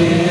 Yeah.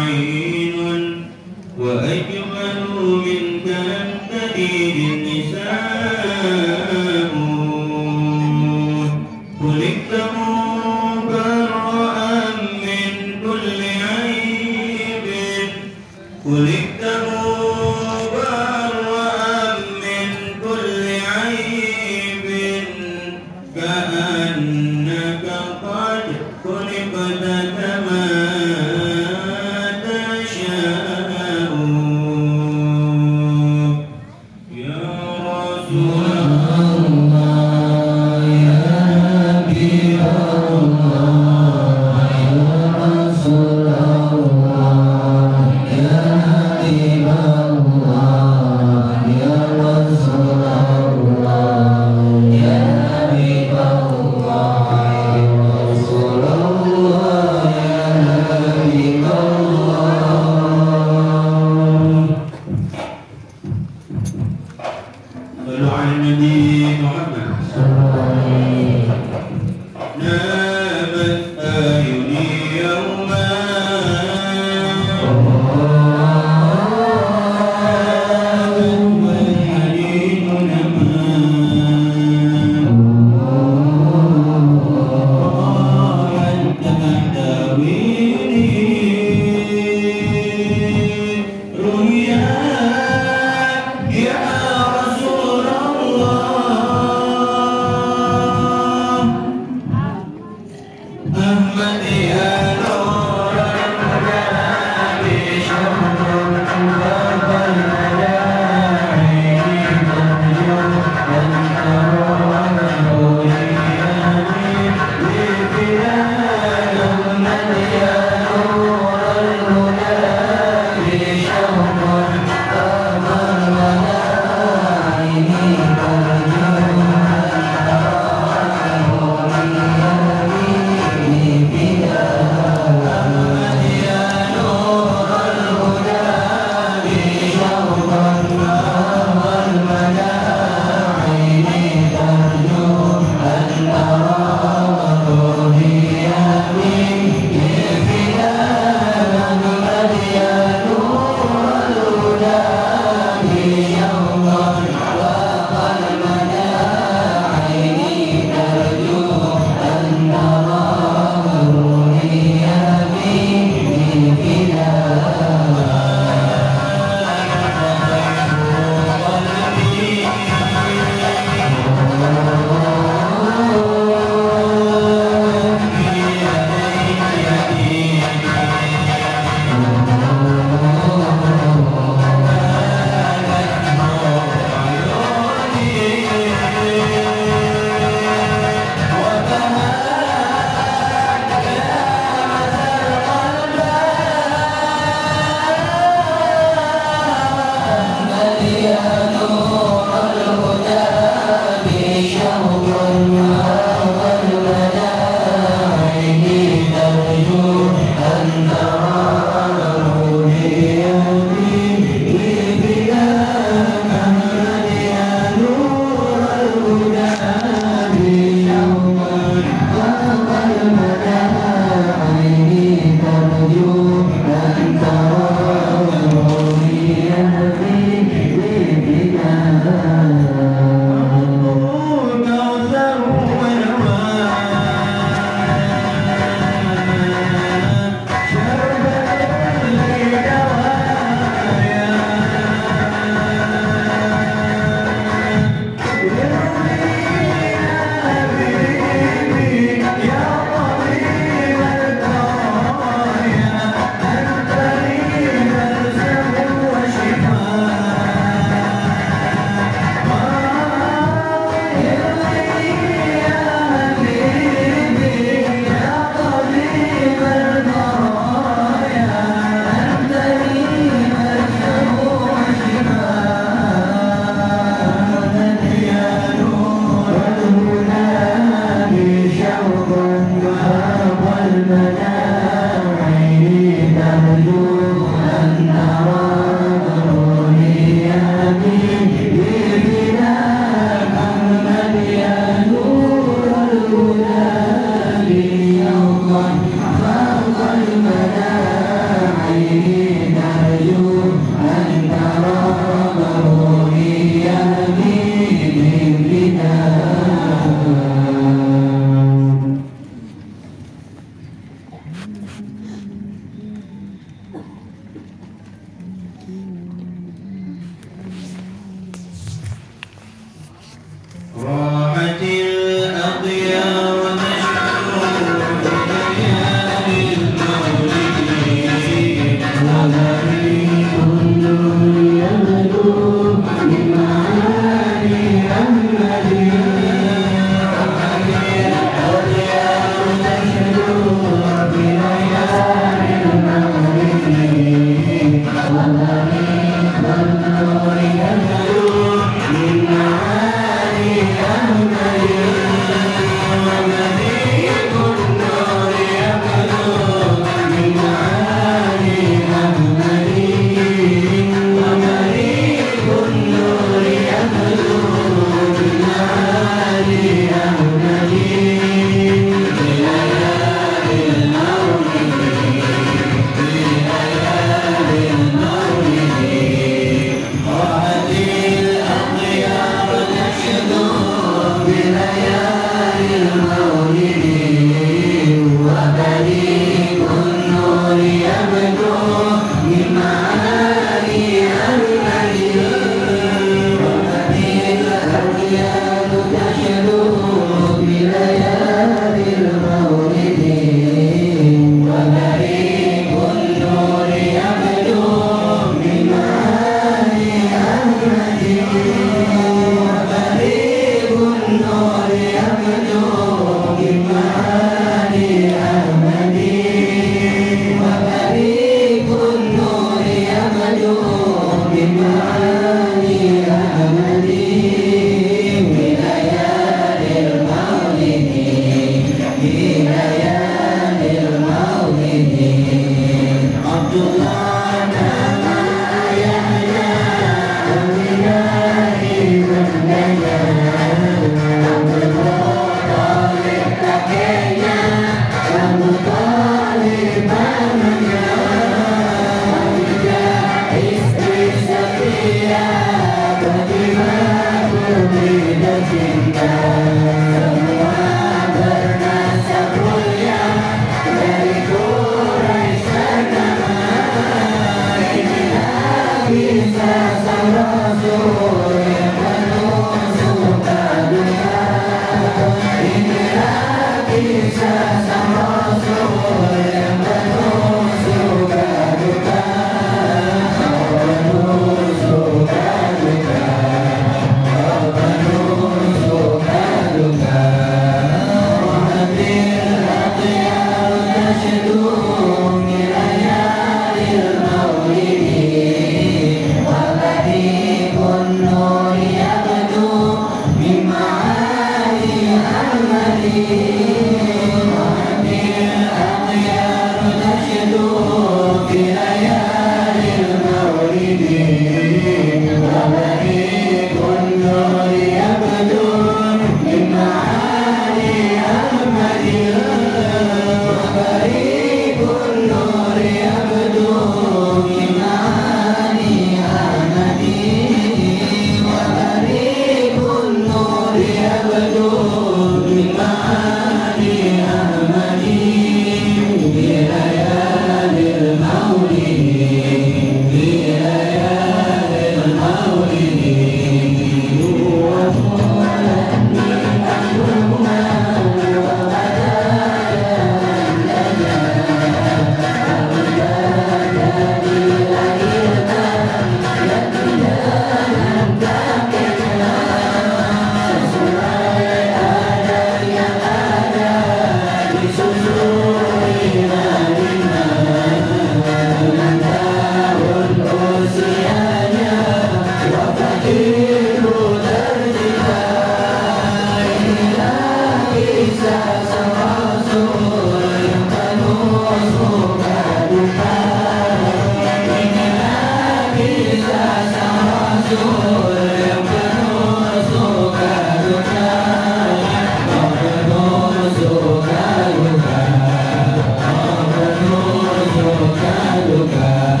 lugar.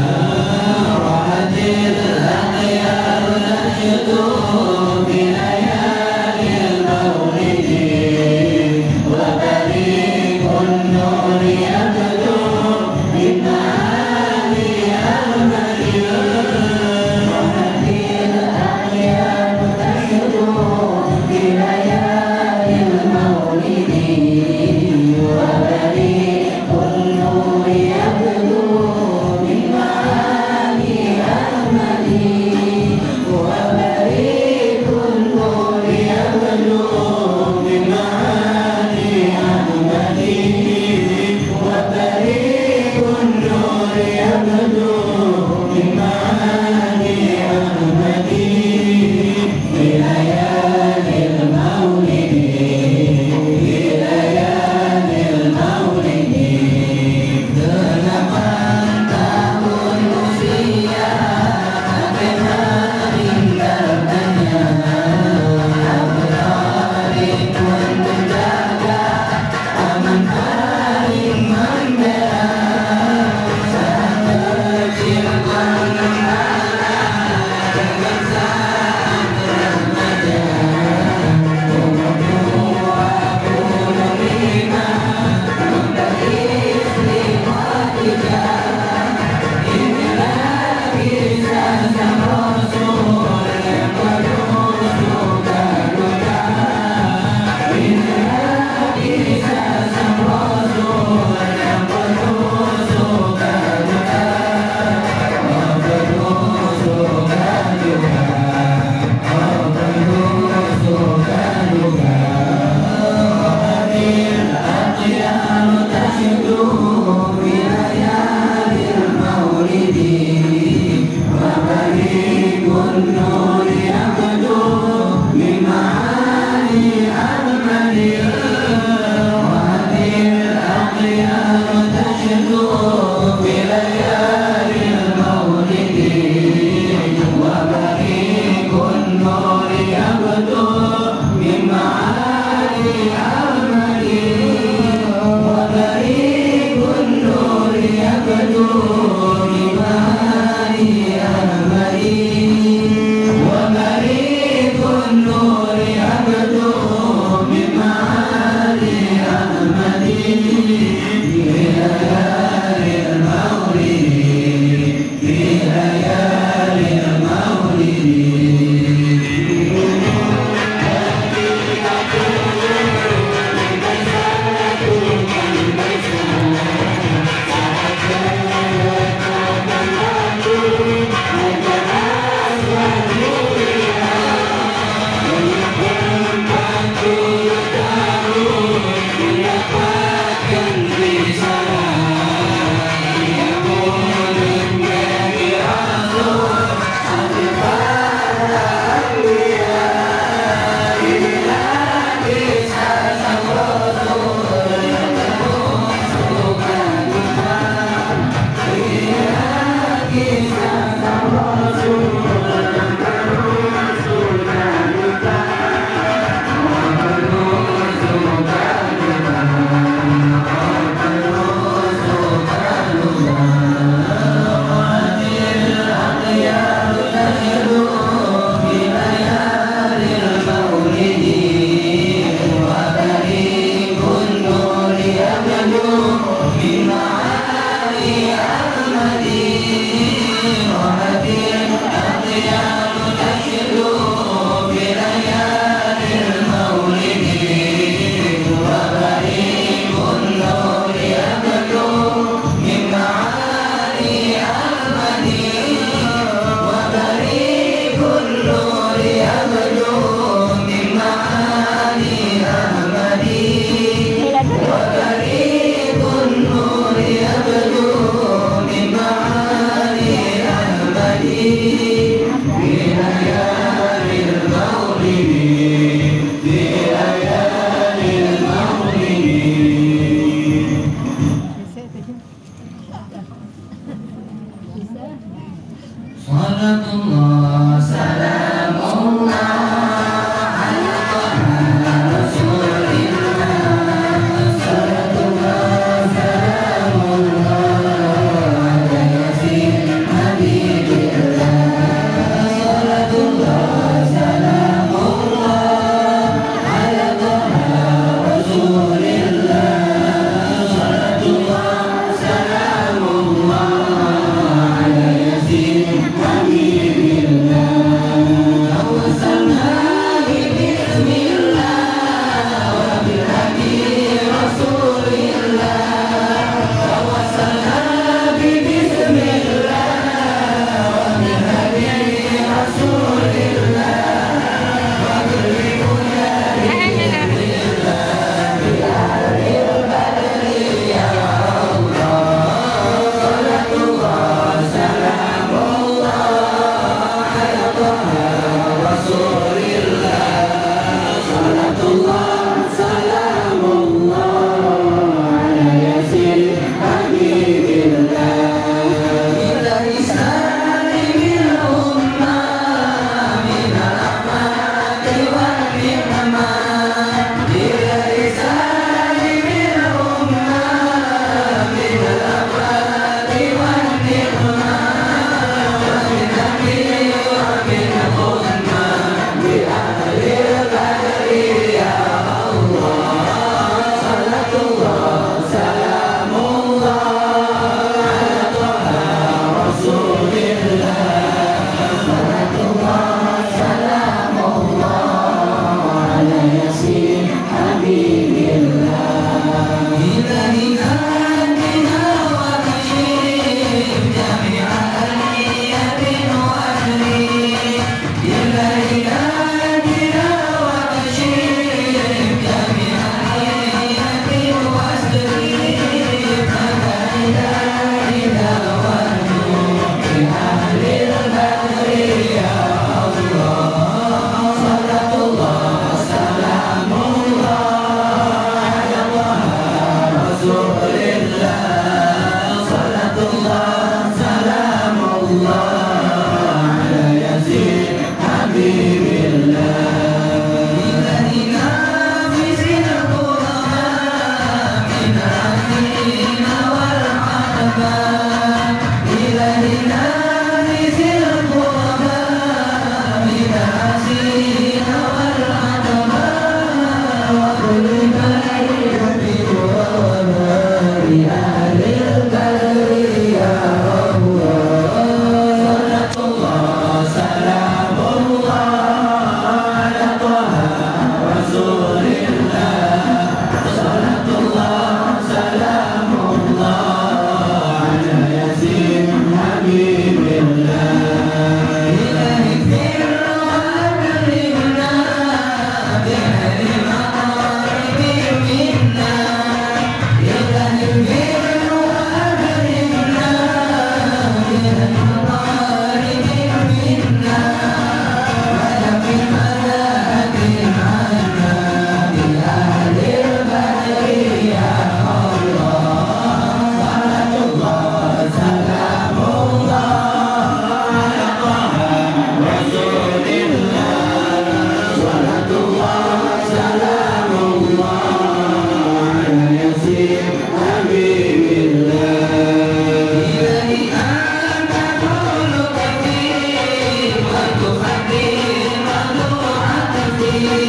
Thank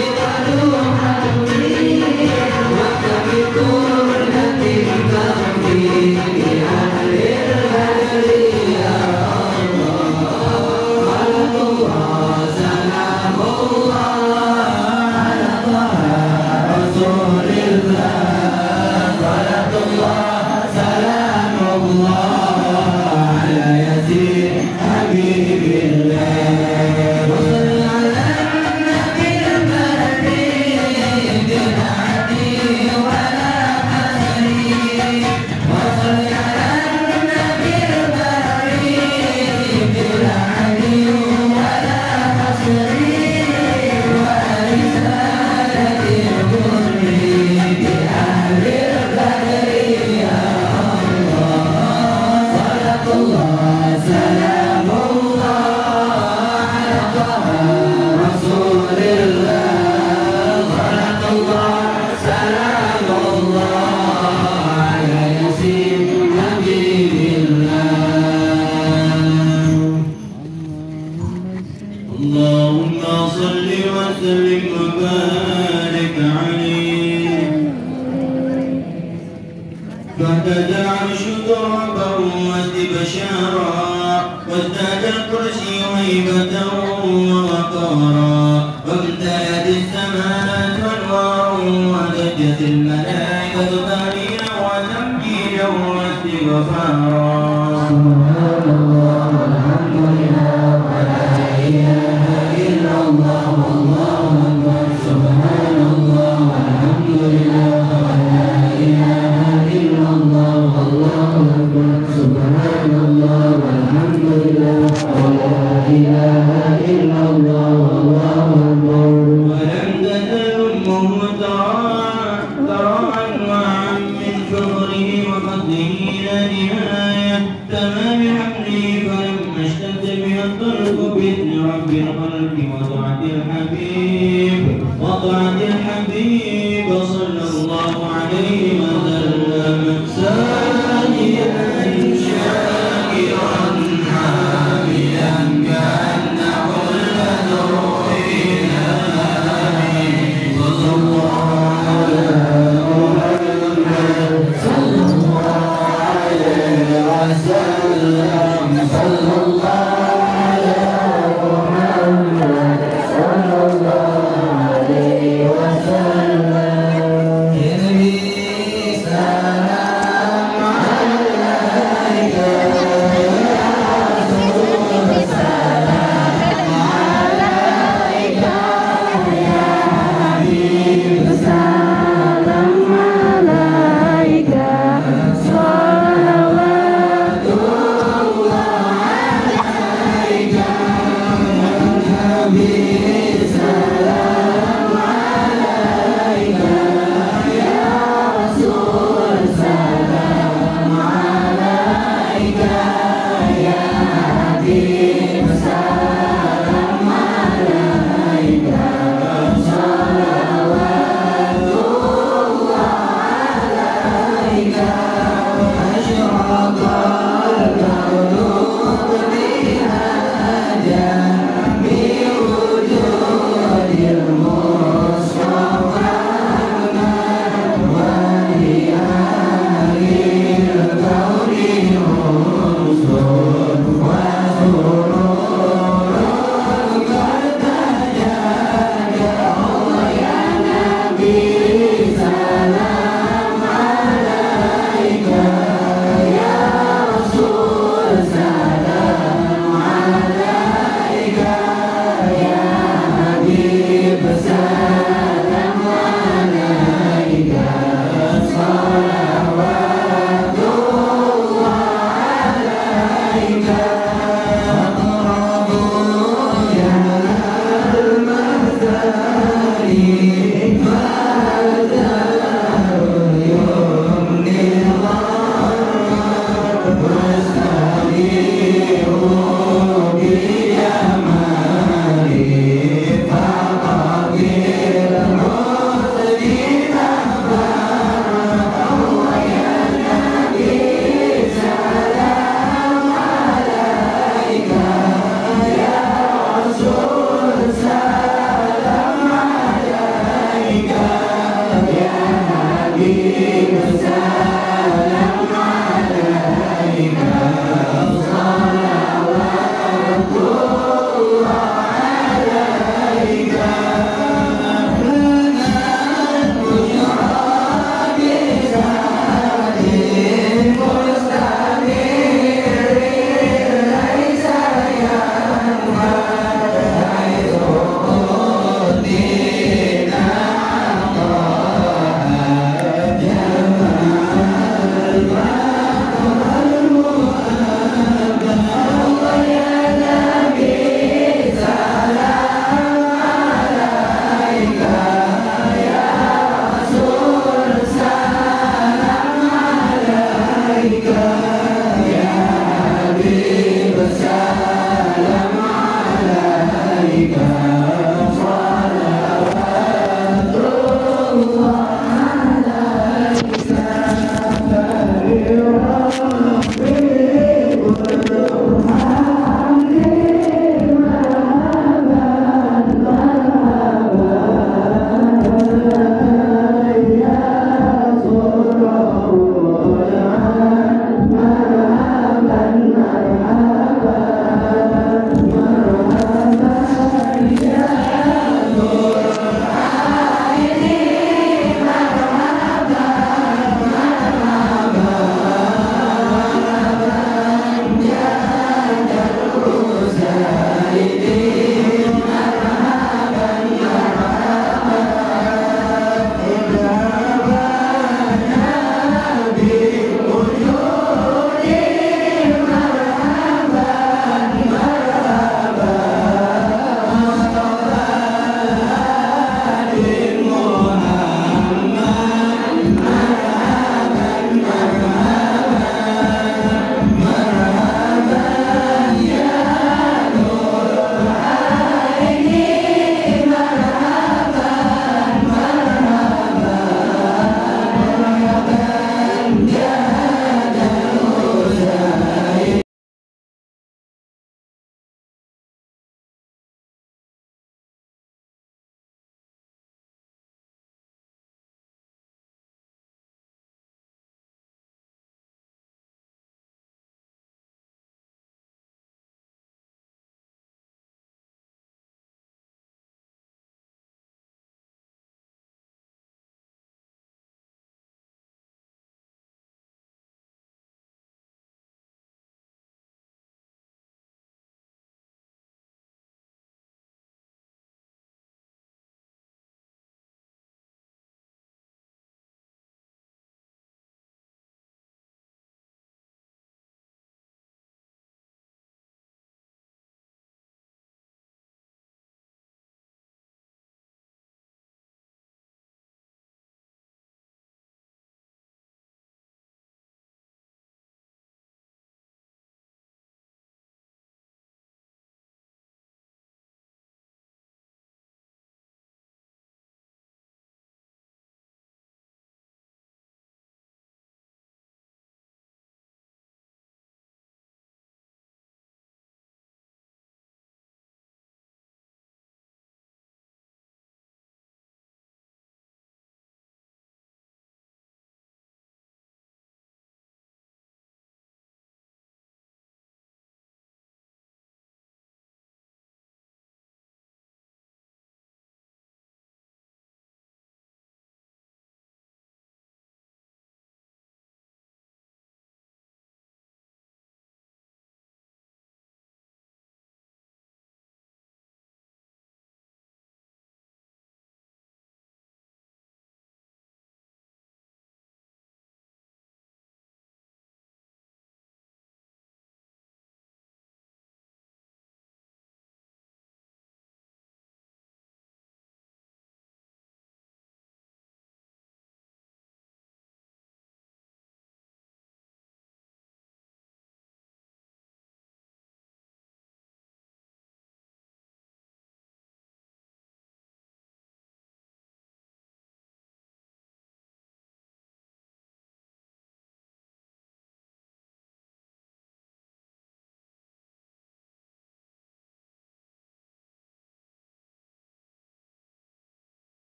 you. بشارا وازداد الكرسي هيبة ووقارا. السماوات الملائكة وتمجيدا واستغفارا